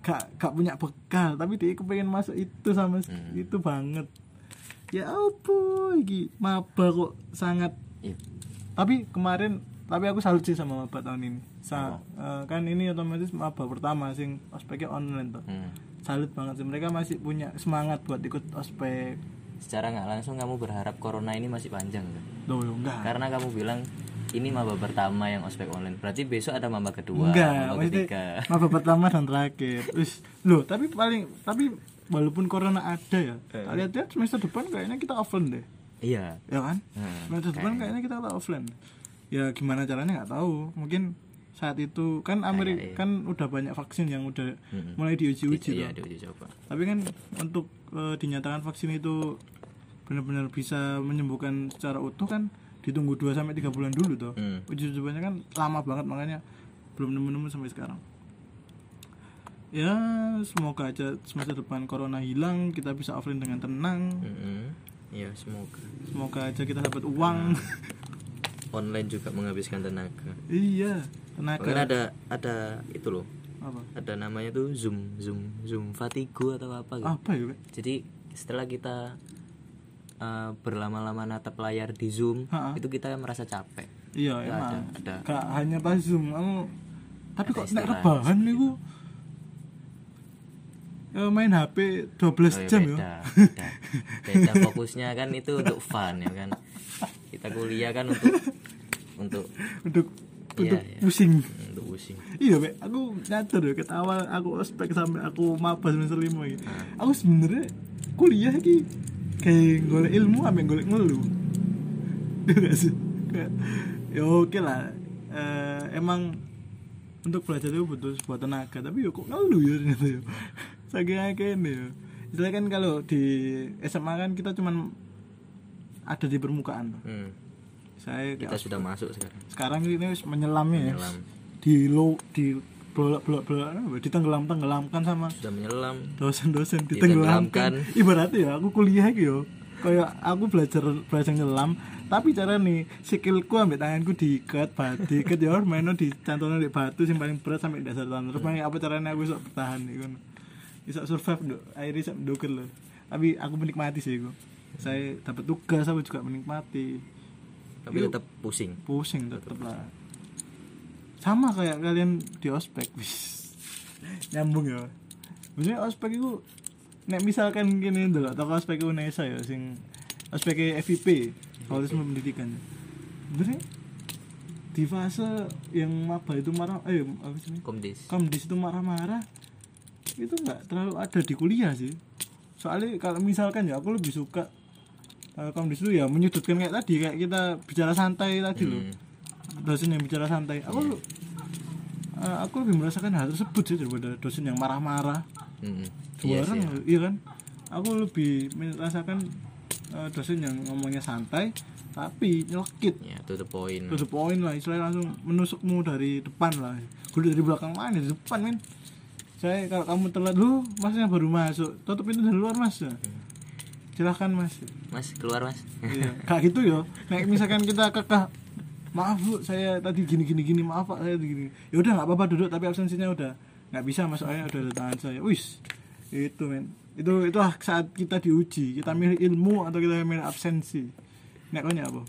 Gak gak punya bekal, tapi dia kepengen masuk itu sama Hmm. itu banget. Ya opo iki maba kok sangat Iya. tapi kemarin tapi aku salut sih sama maba tahun ini Sa- eh, kan ini otomatis maba pertama sing ospeknya online tuh Hmm. salut banget sih mereka masih punya semangat buat ikut ospek secara nggak langsung kamu berharap corona ini masih panjang kan? loh, enggak karena kamu bilang ini maba pertama yang ospek online. Berarti besok ada maba kedua enggak maba ketiga. maba pertama dan terakhir. Wis, loh tapi paling tapi walaupun corona ada ya Eh. lihat-lihat semester depan kayaknya kita offline deh. Iya. Ya kan? Hmm, semester depan kayaknya. kita offline. Ya gimana caranya nggak tahu. Mungkin saat itu kan Amerika iya. kan udah banyak vaksin yang udah Mm-mm. mulai diuji-uji iya diuji coba. Tapi kan untuk eh, dinyatakan vaksin itu benar-benar bisa menyembuhkan secara utuh kan ditunggu 2 sampai 3 bulan dulu tuh. Hmm. Uji cobanya kan lama banget makanya belum nemu-nemu sampai sekarang. Ya, semoga aja semester depan corona hilang, kita bisa offline dengan tenang. Mm-mm. iya semoga Semoga aja kita dapat uang. online juga menghabiskan tenaga iya, tenaga. ada ada itu loh Apa? ada namanya tuh zoom zoom zoom fatigue atau apa gitu Apa ya? Jadi setelah kita eh, berlama-lama natap layar di zoom Ha-ha. itu kita merasa capek. Iya Itu emang. ada ada. Gak hanya pas zoom kamu tapi Ada kok nek rebahan niku? Ya main HP 12 Oh, ya jam beda, ya. beda. beda. Fokusnya kan itu untuk fun ya kan. Kita kuliah kan untuk untuk untuk Iya, untuk iya. pusing. Untuk pusing. Iya Be. aku nyadar ya ket awal aku ospek sampai aku maba semester lima gitu aku sebenarnya kuliah iki kayak golek ilmu ambil golek ngeluh Iya gak sih? Ya oke lah. Eh, emang untuk belajar itu butuh sebuah tenaga tapi ya kok ngeluh ya ternyata ya. Saking akehnya ya. Istilahnya kan kalau di SMA kan kita cuman ada di permukaan Hmm, saya kita sudah masuk sekarang. Sekarang ini wis menyelam ya. Menyelam. Di lo di bolak bolak bolak ditenggelam tenggelamkan sama sudah menyelam. dosen-dosen Ditenggelamkan. ditenggelamkan ibaratnya ya aku kuliah gitu kayak aku belajar belajar nyelam tapi cara nih sikilku ambil tanganku diikat batu diikat ya maino dicantolnya di batu yang paling berat sampai dasar tanah. Terus main apa caranya aku bisa bertahan gitu bisa survive dok air bisa mendoker loh. Tapi aku menikmati sih itu saya dapat tugas aku juga menikmati. Tapi Yuk. tetap pusing. Pusing tetep lah sama kayak kalian di ospek. Wis nyambung ya. Maksudnya ospek itu nek misalkan gini dulu atau ospek UNESA ya sing ospek FIP Fakultas Pendidikan. Sebenarnya di fase yang maba itu marah eh apa sih ini? komdis. Komdis itu marah-marah itu nggak terlalu ada di kuliah sih. Soalnya kalau misalkan ya aku lebih suka uh, komdis itu ya menyudutkan kayak tadi kayak kita bicara santai tadi loh. Hmm. Dosen yang bicara santai. Aku uh, aku lebih merasakan hal tersebut sih daripada dosen yang marah-marah. Hmm, dua iya orang iya kan? Aku lebih merasakan uh, dosen yang ngomongnya santai tapi nyelekit. Ya to the point. To the point lah istilahnya langsung menusukmu dari depan lah. Gue dari belakang mana? Di depan men. Saya kalau kamu telat lu masnya baru masuk. Tutup pintu dari luar mas. Ya. silahkan mas. Mas keluar mas. Iya kayak gitu ya. Kayak misalkan kita kekeh maaf bu saya tadi gini gini gini maaf pak saya gini ya udah nggak apa-apa duduk tapi absensinya udah. Nggak bisa masuknya udah ada tangan saya. Wis itu men. Itu itu saat kita diuji kita milih ilmu atau kita milih absensi. Nek kau apa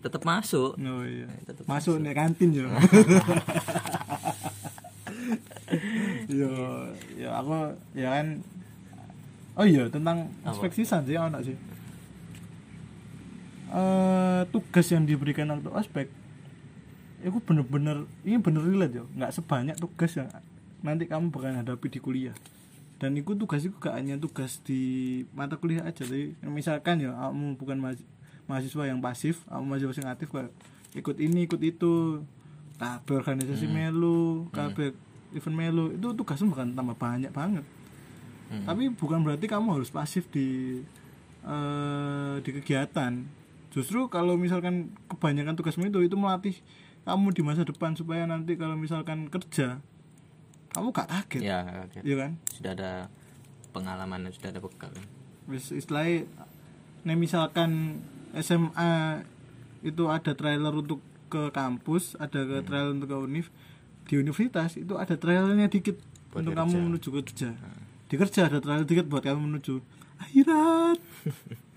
tetap masuk. Oh iya. tetep Masuk nek kantin yo. yo, yo aku ya kan Oh iya tentang aspek sisan sih ono sih. Eh tugas yang diberikan waktu ospek itu bener-bener ini bener relate yo. Nggak sebanyak tugas yang nanti kamu bakal hadapi di kuliah. Dan itu tugas itu gak hanya tugas di mata kuliah aja tapi misalkan ya kamu bukan mahas- mahasiswa yang pasif kamu mahasiswa yang aktif kayak ikut ini ikut itu kabeh organisasi melu kabeh event melu itu tugasnya bakal tambah banyak banget. Hmm. tapi bukan berarti kamu harus pasif di eh, di kegiatan justru kalau misalkan kebanyakan tugasmu itu itu melatih kamu di masa depan supaya nanti kalau misalkan kerja kamu gak kaget. Ya kaget. iya kan? Sudah ada pengalaman dan sudah ada bekal. Wis istilahnya nih misalkan SMA itu ada trailer untuk ke kampus ada ke trailer untuk ke univ di universitas itu ada trailernya dikit Buat untuk kerja. kamu menuju ke kerja di kerja ada trailer dikit buat kamu menuju akhirat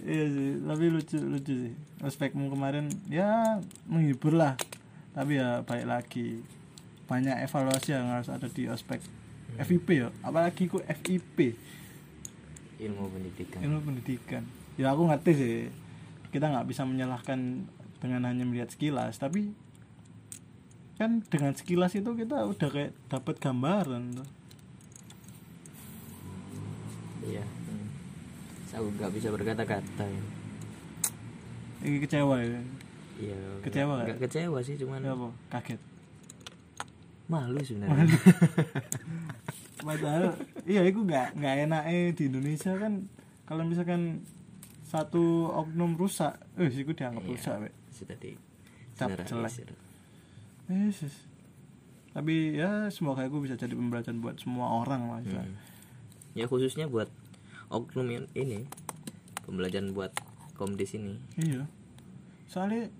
iya sih tapi lucu lucu sih. Aspekmu kemarin ya menghibur lah. Tapi ya baik lagi. Banyak evaluasi yang harus ada di ospek FIP ya. Apalagi ku FIP ilmu pendidikan. Ilmu pendidikan. Ya aku ngerti sih. Kita nggak bisa menyalahkan dengan hanya melihat sekilas. Tapi kan dengan sekilas itu kita udah kayak dapat gambaran tuh. iya. hmm. Aku nggak bisa berkata-kata ya. ini kecewa ya iya Kecewa nggak- kecewa sih cuman Ya apa kaget malu sebenarnya padahal iya itu nggak nggak enak di Indonesia kan kalau misalkan satu oknum rusak eh sih dianggap Iya. rusak Wek. sudah di Cap generalisir. Yes, yes. tapi ya semoga aku bisa jadi pembelajaran buat semua orang lah. Hmm. ya khususnya buat oknum yang ini pembelajaran buat komdis ini iya. Soalnya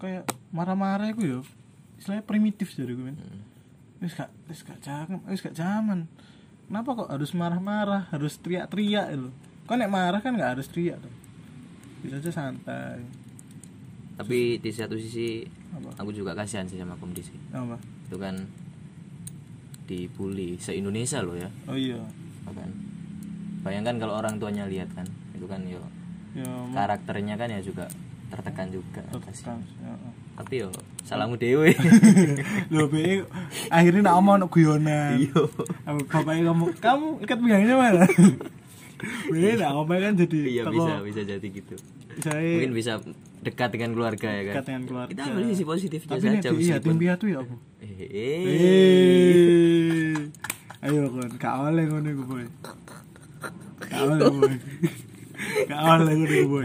kayak marah-marah itu ya istilahnya primitif jadi gue men. Hmm. wis gak wis gak jangan wis gak zaman kenapa kok harus marah-marah harus teriak-teriak itu? Kok nek marah kan nggak harus teriak tuh? Bisa aja santai. Tapi di satu sisi apa? aku juga kasihan sih sama kondisi apa? Itu kan dibully se Indonesia loh ya. Oh iya. Kan bayangkan kalau orang tuanya lihat kan itu kan yo ya karakternya kan ya juga tertekan juga tertekan ya, ya. tapi yo salahmu dewe Loh, be akhirnya nak omong guyonan. Iya. Apa bapaknya kamu, kamu ikat pinggangnya mana? be nak ngomong kan jadi iya bisa bisa jadi gitu Misalnya mungkin bisa dekat dengan keluarga ya kan dekat dengan keluarga. kita ambil sisi positifnya Tapi saja iya meskipun tim piatu ya aku. eh, eh. Ayo kon, gak oleh ngono boy. Gak oleh boy. Gak oleh ngono iku boy.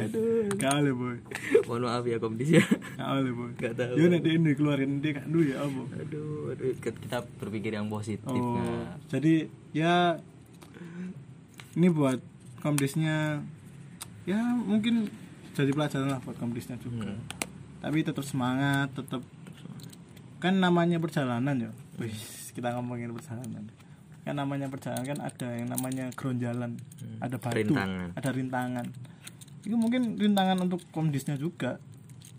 Gak boy. mohon maaf ya kondisi ya Gak boy. Gak tahu. Yo nek ini keluarin dia gak duwe ya apa? aduh, aduh kita berpikir yang positif Oh, nah. jadi ya ini buat komdisnya ya mungkin jadi pelajaran lah buat komdisnya juga. Hmm. Tapi tetap semangat, tetap kan namanya perjalanan ya. Hmm. Wih, kita ngomongin perjalanan. Kan namanya perjalanan kan ada yang namanya geronjalan, ada batu, Hmm. Rintangan. ada rintangan. Itu mungkin rintangan untuk komdisnya juga.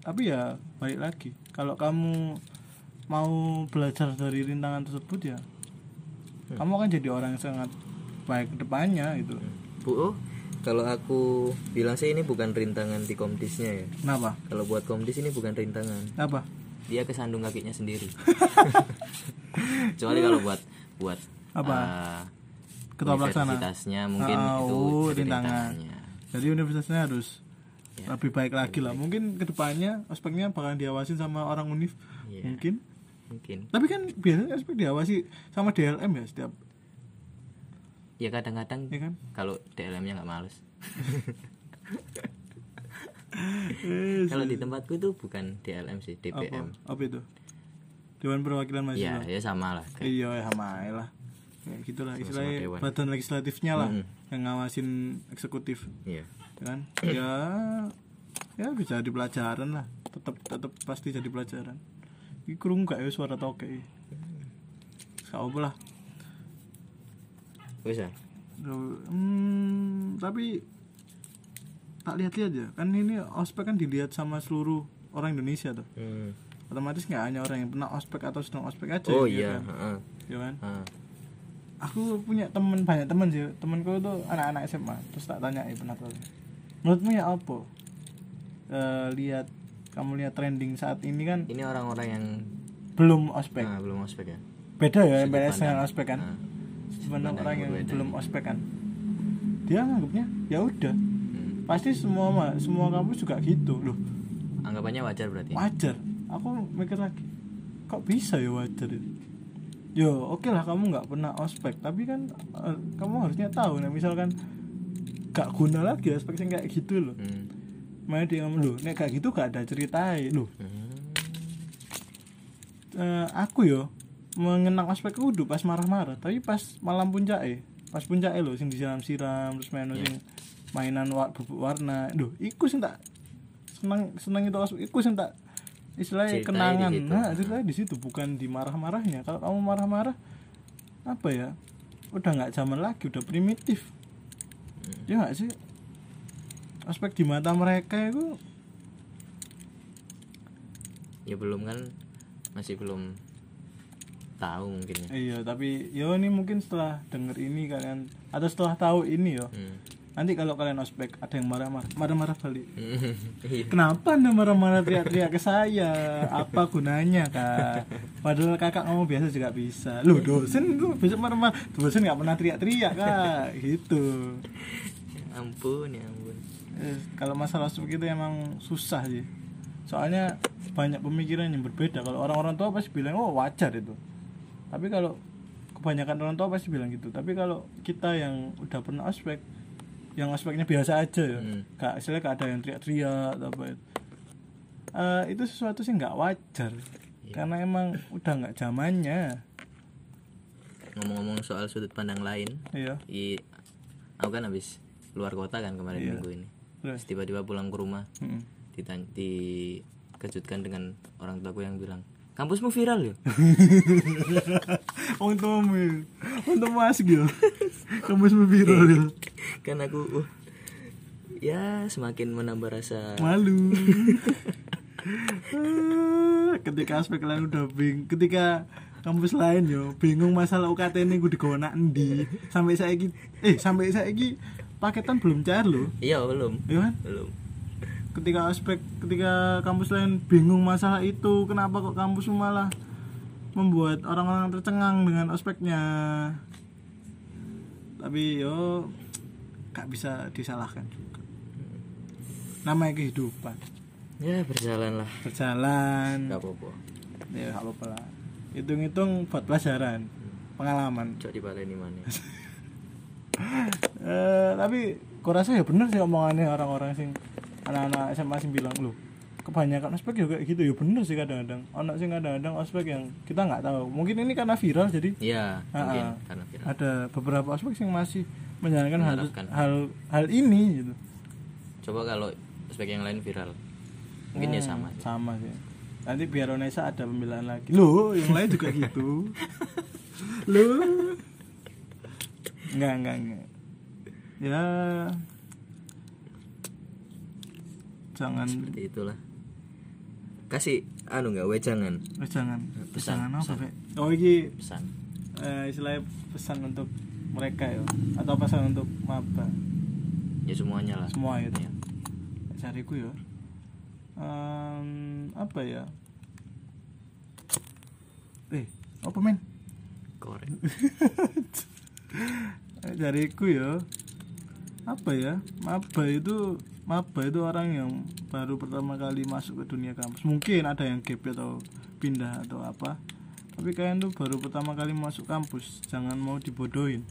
Tapi ya balik lagi, kalau kamu mau belajar dari rintangan tersebut ya Hmm. kamu akan jadi orang yang sangat baik depannya gitu Bu, oh, kalau aku bilang sih ini bukan rintangan di komdisnya ya. kenapa Kalau buat komdis ini bukan rintangan, apa dia kesandung kakinya sendiri. Kecuali kalau buat buat Apa? eh, Ketua pelaksana? universitasnya mungkin Ah, itu oh, jadi rintangan. rintangannya. jadi universitasnya harus Ya. lebih baik lagi lah mungkin ke depannya ospeknya bakalan diawasin sama orang univ Iya. mungkin Mungkin. tapi kan biasanya ospek diawasi sama DLM ya setiap Ya kadang-kadang ya kan kalau DLM-nya nggak males. Kalau di tempatku itu bukan DLM sih, apa DPM. apa itu Dewan Perwakilan Ya, Mahasiswa ya sama lah. kayak- iya ya sama lah kayak gitulah Sama-sama istilahnya dewan. badan legislatifnya lah Mm-mm. yang ngawasin eksekutif Iya. ya kan ya ya bisa jadi pelajaran lah tetap tetap pasti jadi pelajaran ini kurung gak ya suara toke apa lah Bisa. Duh, hmm, tapi tak lihat-lihat ya kan ini ospek kan dilihat sama seluruh orang Indonesia tuh Hmm. otomatis nggak hanya orang yang pernah ospek atau sedang ospek aja Oh ya iya, kan? heeh. ya kan. Aku punya temen banyak temen sih. Temenku tuh anak-anak SMA terus tak tanya pernah tuh menurutmu ya apa? Eh, lihat kamu lihat trending saat ini kan Ini orang-orang yang belum ospek. Nah, belum ospek ya. beda ya yang pandang. ospek kan? Nah, sebenarnya orang yang berbeda. belum ospek kan? Dia nganggapnya ya udah. Hmm. pasti semua ma- semua kampus juga gitu. Loh. Anggapannya wajar berarti. wajar. Aku mikir lagi kok bisa ya wajar itu yo oke lah kamu nggak pernah ospek tapi kan eh, kamu harusnya tahu nah misalkan gak guna lagi ospek yang kayak gitu loh. Hmm. Makanya dia ngomong loh nek kayak gitu gak ada ceritain loh. Hmm. eh, aku yo mengenang ospek kudu pas marah-marah tapi pas malam puncak eh pas puncak loh sing disiram-siram terus main sing mainan wa bubuk warna. Loh iku sing tak seneng seneng itu ospek iku sing tak istilahnya kenangan. di nah ceritanya di situ bukan di marah-marahnya. Kalau kamu marah-marah apa ya? Udah nggak zaman lagi udah primitif. Hmm. ya nggak sih? Aspek di mata mereka itu Ya belum kan? Masih belum tahu mungkin ya. iya tapi yo ini mungkin setelah denger ini kalian atau setelah tahu ini yo Hmm. Nanti kalau kalian ospek ada yang marah-marah marah-marah balik. Kenapa anda marah-marah teriak-teriak ke saya? Apa gunanya kak? Padahal kakak ngomong biasa juga bisa. Lu dosen tuh bisa marah-marah? Dosen nggak pernah teriak-teriak kak. Gitu. Ya ampun, ya ampun. Eh, kalau masalah ospek itu emang susah sih. Soalnya banyak pemikiran yang berbeda. Kalau orang-orang tua pasti bilang oh wajar itu. Tapi kalau kebanyakan orang tua pasti bilang gitu. Tapi kalau kita yang udah pernah ospek yang ospeknya biasa aja ya Hmm. gak istilahnya gak ada yang teriak-teriak atau apa itu Eh, itu sesuatu sih nggak wajar karena emang udah nggak zamannya Ngomong-ngomong soal sudut pandang lain, iya i aku kan habis keluar kota kan kemarin Iya. minggu ini. terus tiba-tiba pulang ke rumah, Mm-mm. ditanya, dikejutkan dengan orang tuaku yang bilang, "Kampusmu viral ya?" Wong tuamu, wong tuamu asik ya. Kamu semua viral ya. kan aku uh, ya semakin menambah rasa malu. Eh, ketika aspek lain udah bing ketika kampus lain yo bingung masalah UKT ini gue digonak endi. Sampai saya eh sampai saya paketan belum cair loh iya belum. Ya kan? Belum ketika aspek ketika kampus lain bingung masalah itu kenapa kok kampus malah membuat orang-orang tercengang dengan aspeknya? Tapi yo gak bisa disalahkan juga. Namanya kehidupan. Ya berjalan lah. Berjalan. Nggak apa-apa. Ya gak apa-apa lah. Hitung-hitung buat pelajaran pengalaman. Cok dibaleni mana eh tapi kok rasa ya bener sih omongannya orang-orang sing anak-anak SMA sing bilang lu kebanyakan ospek juga gitu. Ya bener sih kadang-kadang. Anak sing kadang-kadang ospek yang kita nggak tahu. Mungkin ini karena viral jadi iya Ah, mungkin karena viral. Ada beberapa ospek yang masih menjalankan hal, hal hal ini gitu. Coba kalau sebagai yang lain viral mungkin ya Hmm, sama sih. sama sih. Nanti biar Onesa ada pembelaan lagi. Loh yang lain juga gitu. Loh. Enggak enggak enggak ya jangan seperti itulah. Kasih anu nggak wejangan. Eh, jangan Pesan, apa pesan. Oh ini pesan. Eh, istilahnya pesan untuk mereka ya atau pesan untuk maba? Ya semuanya lah. Semua itu Iya. cariku ya. Em, apa ya? Eh apa men? Korek dariku ya. Apa ya? Maba itu maba itu orang yang baru pertama kali masuk ke dunia kampus. Mungkin ada yang gap atau pindah atau apa. Tapi kalian tuh baru pertama kali masuk kampus jangan mau dibodohin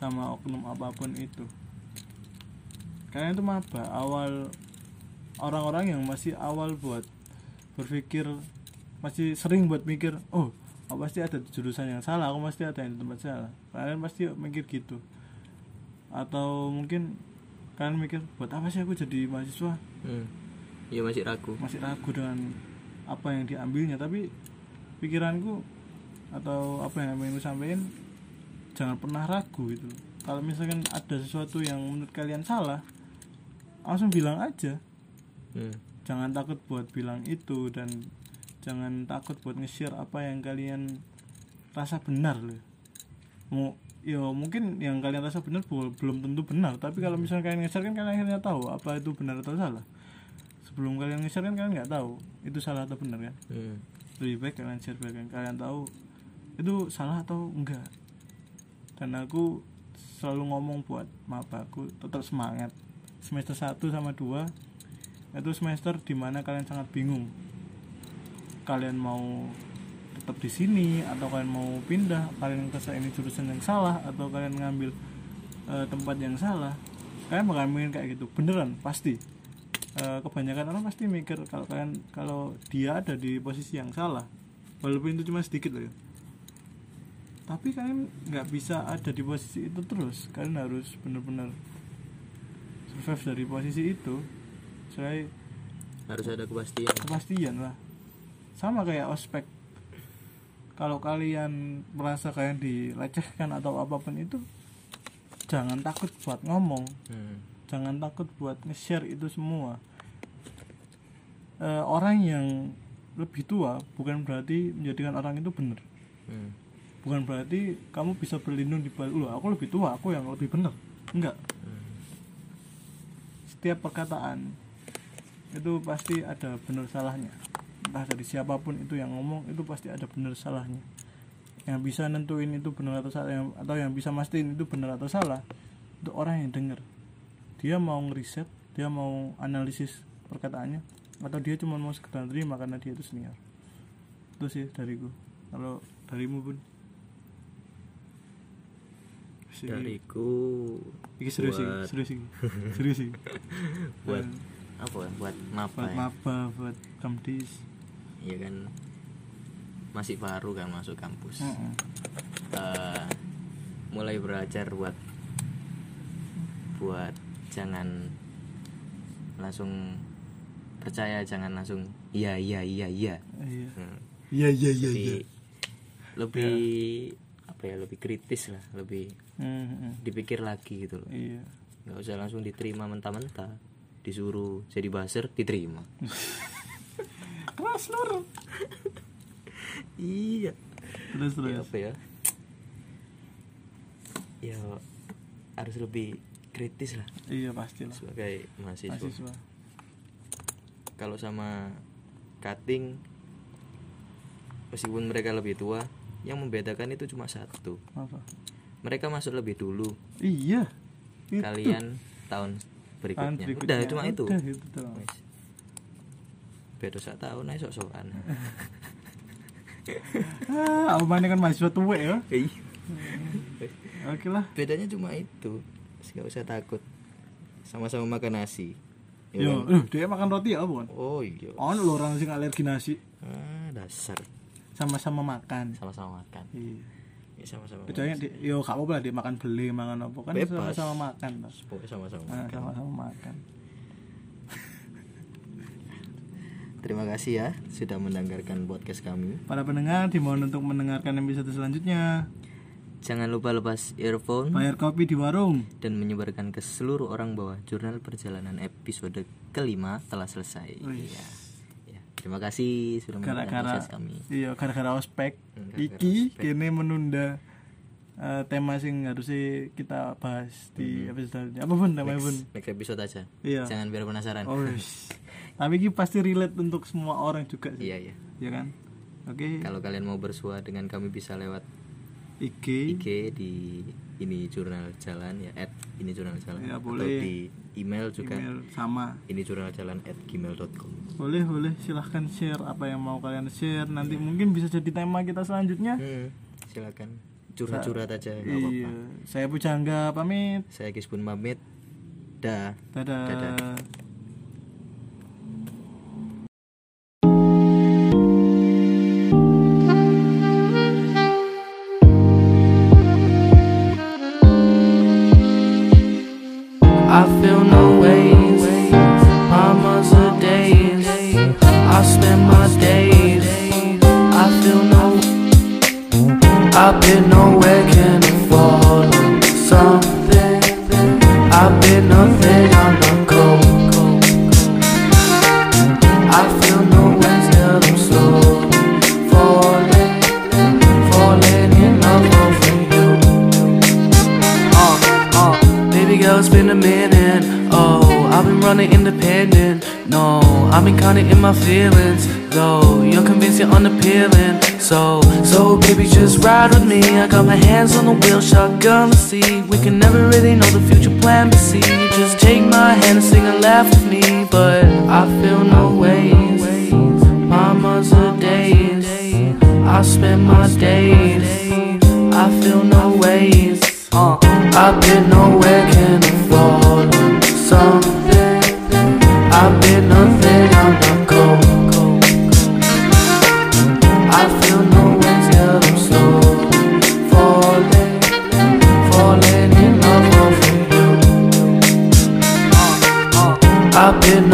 sama oknum apa pun itu. Kalian tuh maba awal orang-orang yang masih awal buat berpikir masih sering buat mikir oh aku pasti ada jurusan yang salah aku pasti ada yang tempat salah. Kalian pasti mikir gitu. Atau mungkin kalian mikir buat apa sih aku jadi mahasiswa? Hmm. ya masih ragu. Masih ragu dengan apa yang diambilnya. Tapi pikiranku atau apa yang ingin sampaikan jangan pernah ragu itu kalau misalkan ada sesuatu yang menurut kalian salah langsung bilang aja. Hmm. jangan takut buat bilang itu dan jangan takut buat nge-share apa yang kalian rasa benar loh. Mau ya mungkin yang kalian rasa benar belum tentu benar. Tapi kalau misalnya kalian nge-share kan kalian akhirnya tahu apa itu benar atau salah. Sebelum kalian nge-share kan kalian nggak tahu itu salah atau benar kan? Hmm. lebih baik kalian share biar kalian tahu itu salah atau enggak. Dan aku selalu ngomong buat mapaku tetap semangat. Semester 1 sama 2 itu semester di mana kalian sangat bingung. Kalian mau tetap di sini atau kalian mau pindah kalian ngerasa ini jurusan yang salah atau kalian ngambil eh, tempat yang salah kalian bakal mikir kayak gitu. Beneran pasti. Eh, kebanyakan orang pasti mikir kalau kalian kalau dia ada di posisi yang salah. Walaupun itu cuma sedikit loh ya. Tapi kalian nggak bisa ada di posisi itu terus. Kalian harus benar-benar survive dari posisi itu. Saya harus ada kepastian. kepastian lah. Sama kayak ospek kalau kalian merasa kalian dilecehkan atau apa pun itu jangan takut buat ngomong hmm. jangan takut buat nge-share itu semua Eh, orang yang lebih tua bukan berarti menjadikan orang itu benar Hmm. bukan berarti kamu bisa berlindung di balik lu aku lebih tua aku yang lebih benar enggak Hmm. setiap perkataan itu pasti ada benar salahnya entah dari siapa pun itu yang ngomong itu pasti ada benar salahnya. Yang bisa nentuin itu benar atau salah yang- atau yang bisa mastiin itu benar atau salah itu orang yang dengar dia mau ngeriset dia mau analisis perkataannya atau dia cuma mau sekedar terima karena dia itu senior. Itu sih dariku. Kalau darimu pun Sih, dariku ini serius sih serius sih. Serius sih. Buat apa ya, buat maba buat ya. buat kamdis Iya kan? Masih baru kan masuk kampus. Heeh. Eh, mulai belajar buat buat jangan langsung percaya jangan langsung iya iya iya iya. Iya. Hmm. iya iya iya iya. lebih apa ya lebih kritis lah lebih Hmm, hmm. dipikir lagi gitu loh. Iya. Nggak usah langsung diterima mentah-mentah. Disuruh jadi buzzer diterima keras lur iya. Terus ya terus. apa ya? Ya harus lebih kritis lah. Iya pastilah. Sebagai mahasiswa. Mahasiswa. Kalau sama cutting meskipun mereka lebih tua yang membedakan itu cuma satu. Apa? Mereka masuk lebih dulu. Iya Itu. kalian tahun Tahun berikutnya. berikutnya. udah cuma itu. Udah, itu. Beda sak tahun aja sok-sokan. Ah apa kan mahasiswa tua ya. Iya. oke lah. Bedanya cuma itu. Nggak usah takut. Sama-sama makan nasi. Ya yo kan? eh, dia makan roti ya bukan oh iya. Ono lho orang sing alergi nasi. Ah, dasar. Sama-sama makan. Sama-sama makan. Iya. Ya sama-sama kecuali di, yo apa-apa lah dia makan beli makan apa. Kan sama-sama makan toh. pokoknya sama-sama Nah, makan. sama-sama makan terima kasih ya sudah mendengarkan podcast kami para pendengar dimohon untuk mendengarkan episode selanjutnya jangan lupa lepas earphone bayar kopi di warung dan menyebarkan ke seluruh orang bahwa jurnal perjalanan episode kelima telah selesai. Wih. Ya. Ya. Terima kasih sudah mendengarkan podcast kami. iya gara-gara ospek Hmm, iki ospek. kini menunda eh, tema sing harusnya kita bahas di episode selanjutnya apa pun tema pun Next, next episode aja. Iya. Jangan biar penasaran. oh. tapi ini pasti relate untuk semua orang juga sih. Iya iya. ya kan? Oke. Kalau kalian mau bersua dengan kami bisa lewat IG IG di ini jurnal jalan ya at ini jurnal jalan. Ya, atau boleh. di email juga. Email sama. Ini jurnal jalan at gmail.com boleh boleh. Silahkan share apa yang mau kalian share. Nanti mungkin bisa jadi tema kita selanjutnya. Hmm, silakan. Curhat-curhat aja nggak apa-apa. iya saya Pujangga pamit. Saya Gispun pamit. Dah. dadah, Dadah. in